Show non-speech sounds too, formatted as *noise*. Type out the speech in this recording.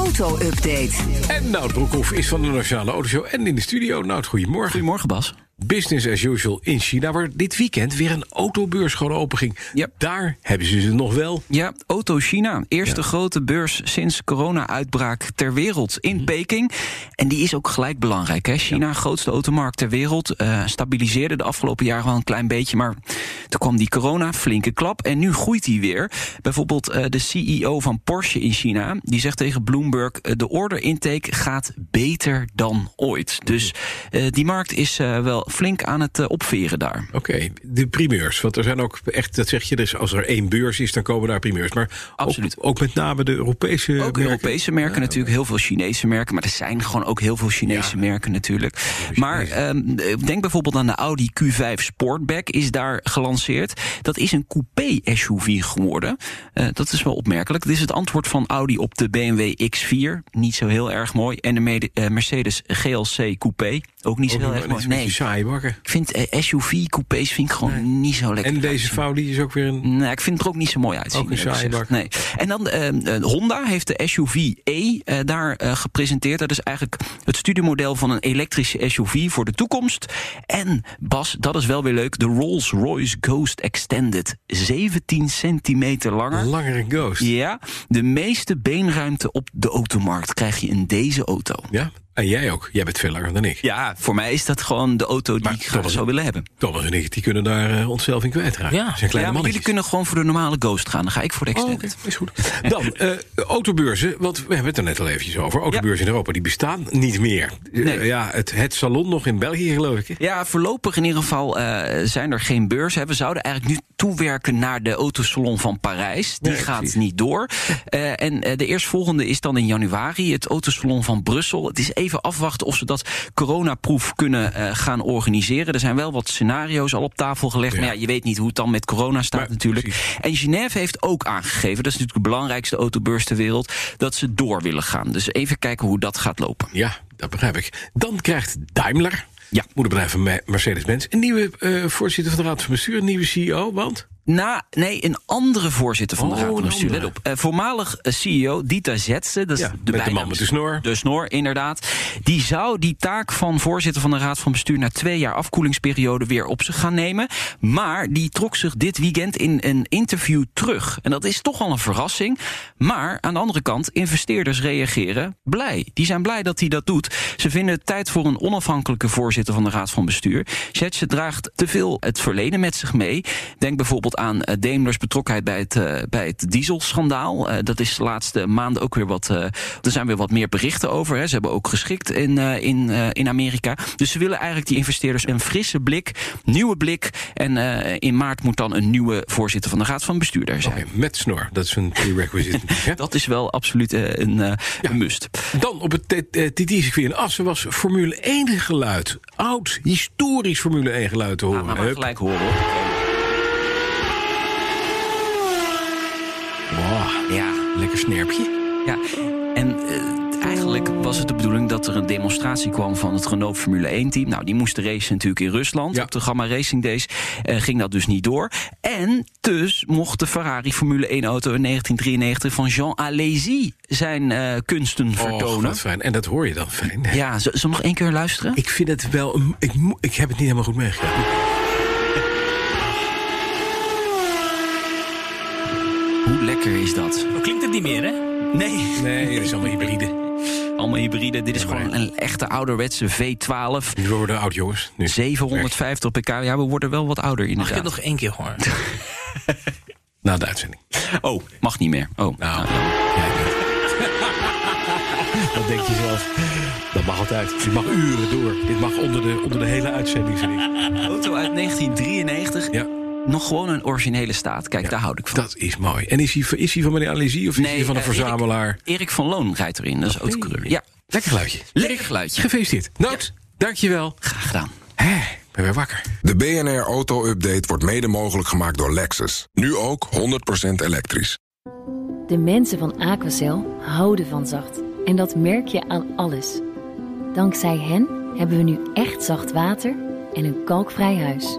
Auto-update. En Nout Broekhoff is van de Nationale Autoshow en in de studio. Nout, goedemorgen. Goedemorgen, Bas. Business as usual in China, waar dit weekend weer een autobeurs gewoon open ging. Ja. Daar hebben ze ze nog wel. Ja, Auto China. Eerste grote beurs sinds corona-uitbraak ter wereld in Mhm. Peking. En die is ook gelijk belangrijk. Hè? China, grootste automarkt ter wereld. eh, stabiliseerde de afgelopen jaren wel een klein beetje. Maar toen kwam die corona, flinke klap. En nu groeit die weer. Bijvoorbeeld eh, de CEO van Porsche in China. Die zegt tegen Bloomberg... eh, de order intake gaat beter dan ooit. Dus eh, die markt is wel flink aan het eh, opveren daar. Oké, de primeurs. Want er zijn ook echt, dat zeg je, dus als er één beurs is, dan komen daar primeurs. Maar Absoluut. Ook, ook met name de Europese. Ook merken. Europese merken natuurlijk, heel veel Chinese merken. Maar er zijn gewoon ook heel veel Chinese merken natuurlijk. Maar ehm, denk bijvoorbeeld aan de Audi Q5 Sportback, is daar gelanceerd. Dat is een coupé-SUV geworden. Eh, dat is wel opmerkelijk. Dit is het antwoord van Audi op de BMW X4. Niet zo heel erg mooi. En de eh, Mercedes GLC Coupé. Ook niet zo heel erg mooi. Nee, saai bakken. ik vind eh, SUV-coupés vind ik gewoon niet zo lekker. En deze die is ook weer een. Nee, ik vind het er ook niet zo mooi uitzien. Ook een bak. Nee. En dan eh, Honda heeft de SUV E eh, daar gepresenteerd. Dat is eigenlijk het studiemodel van een elektrische SUV voor de toekomst. En Bas, dat is wel weer leuk, de Rolls-Royce Ghost Extended. 17 centimeter langer. Langere ghost. Ja, de meeste beenruimte op de automarkt krijg je in deze auto. Ja? En jij ook. Jij bent veel langer dan ik. Ja, voor mij is dat gewoon de auto die Maar ik graag zou willen hebben. Thomas en ik die kunnen daar eh, onszelf in kwijtraken. Ja, zijn kleine ja maar jullie kunnen gewoon voor de normale Ghost gaan. Dan ga ik voor de Oh, Extended. oké, is goed. Dan, *laughs* eh, autobeurzen, want we hebben het er net al eventjes over. Autobeurzen in Europa, die bestaan niet meer. Eh, Nee. ja, het, het salon nog in België, geloof ik. hè? Ja, voorlopig in ieder geval eh, zijn er geen beurzen. We zouden eigenlijk nu toewerken naar de autosalon van Parijs. Die Nee, gaat precies. niet door. Eh, en de eerstvolgende is dan in januari, het autosalon van Brussel. Het is even afwachten of ze dat coronaproef kunnen eh, gaan organiseren. Er zijn wel wat scenario's al op tafel gelegd. Ja. Maar ja, je weet niet hoe het dan met corona staat Maar, natuurlijk. precies. En Genève heeft ook aangegeven, dat is natuurlijk de belangrijkste autobeurs ter wereld, dat ze door willen gaan. Dus even kijken hoe dat gaat lopen. Ja, dat begrijp ik. Dan krijgt Daimler, Ja. moederbedrijf van Me- Mercedes-Benz... een nieuwe eh, voorzitter van de Raad van Bestuur, een nieuwe CEO, want... Na, nee, een andere voorzitter van de Oh, Raad van Bestuur. Let op. Eh, voormalig eh, CEO Dieter Zetze, dat is Ja, de, de man met de snor. De snor, inderdaad. Die zou die taak van voorzitter van de Raad van Bestuur... na twee jaar afkoelingsperiode weer op zich gaan nemen. Maar die trok zich dit weekend in een interview terug. En dat is toch wel een verrassing. Maar aan de andere kant, investeerders reageren blij. Die zijn blij dat hij dat doet. Ze vinden het tijd voor een onafhankelijke voorzitter van de Raad van Bestuur. Zetze draagt te veel het verleden met zich mee. Denk bijvoorbeeld aan eh, Daimlers betrokkenheid bij het, eh, bij het dieselschandaal. Eh, dat is de laatste maanden ook weer wat. eh, er zijn weer wat meer berichten over. Hè. Ze hebben ook geschikt in, eh, in, eh, in Amerika. Dus ze willen eigenlijk die investeerders een frisse blik, nieuwe blik. En eh, in maart moet dan een nieuwe voorzitter van de Raad van Bestuur daar zijn. Oké, met snor, dat is een prerequisite. Dat is wel absoluut eh, een, eh, must. Dan op het TT-circuit in Assen was Formule 1 geluid. Oud, historisch Formule 1 geluid te horen. Maar Hup. gelijk horen hoor. Wow, Ja, lekker snerpje. Ja, en eh, eigenlijk was het de bedoeling dat er een demonstratie kwam van het Renault Formule 1-team. Nou, die moesten racen natuurlijk in Rusland. Ja. Op de Gamma Racing Days eh, ging dat dus niet door. En dus mocht de Ferrari Formule 1-auto in 1993 van Jean Alesi zijn eh, kunsten Oh, vertonen. fijn. En dat hoor je dan fijn. ja, zullen we nog één keer luisteren? Ik vind het wel... Ik, ik heb het niet helemaal goed meegekregen. Hoe lekker is dat? Klinkt het niet meer, hè? Nee, Nee, het is allemaal hybride. allemaal hybride. Dit is gewoon een echte ouderwetse V12. Nu worden oud, jongens. Nu. 750 pk. Ja, we worden wel wat ouder Mag ik inderdaad. het nog één keer horen? *laughs* Na de uitzending. Oh, mag niet meer. Oh, Nou, jij niet. *laughs* Wat denk je zelf? Dat mag altijd. Dit mag uren door. Dit mag onder de, onder de hele uitzending, vind ik. auto uit 1993. Ja, Nog gewoon een originele staat. Kijk, daar houd ik van. dat is mooi. En is hij, is hij van meneer Alesi of is hij van een eh, verzamelaar? Erik, Erik van Loon rijdt erin. Dat is autocoureur. Ja, Lekker geluidje. lekker geluidje. Gefeliciteerd. Nout, dankjewel. Graag gedaan. Hè. ben weer wakker. De BNR Auto Update wordt mede mogelijk gemaakt door Lexus. Nu ook 100% elektrisch. De mensen van Aquacel houden van zacht. En dat merk je aan alles. Dankzij hen hebben we nu echt zacht water en een kalkvrij huis.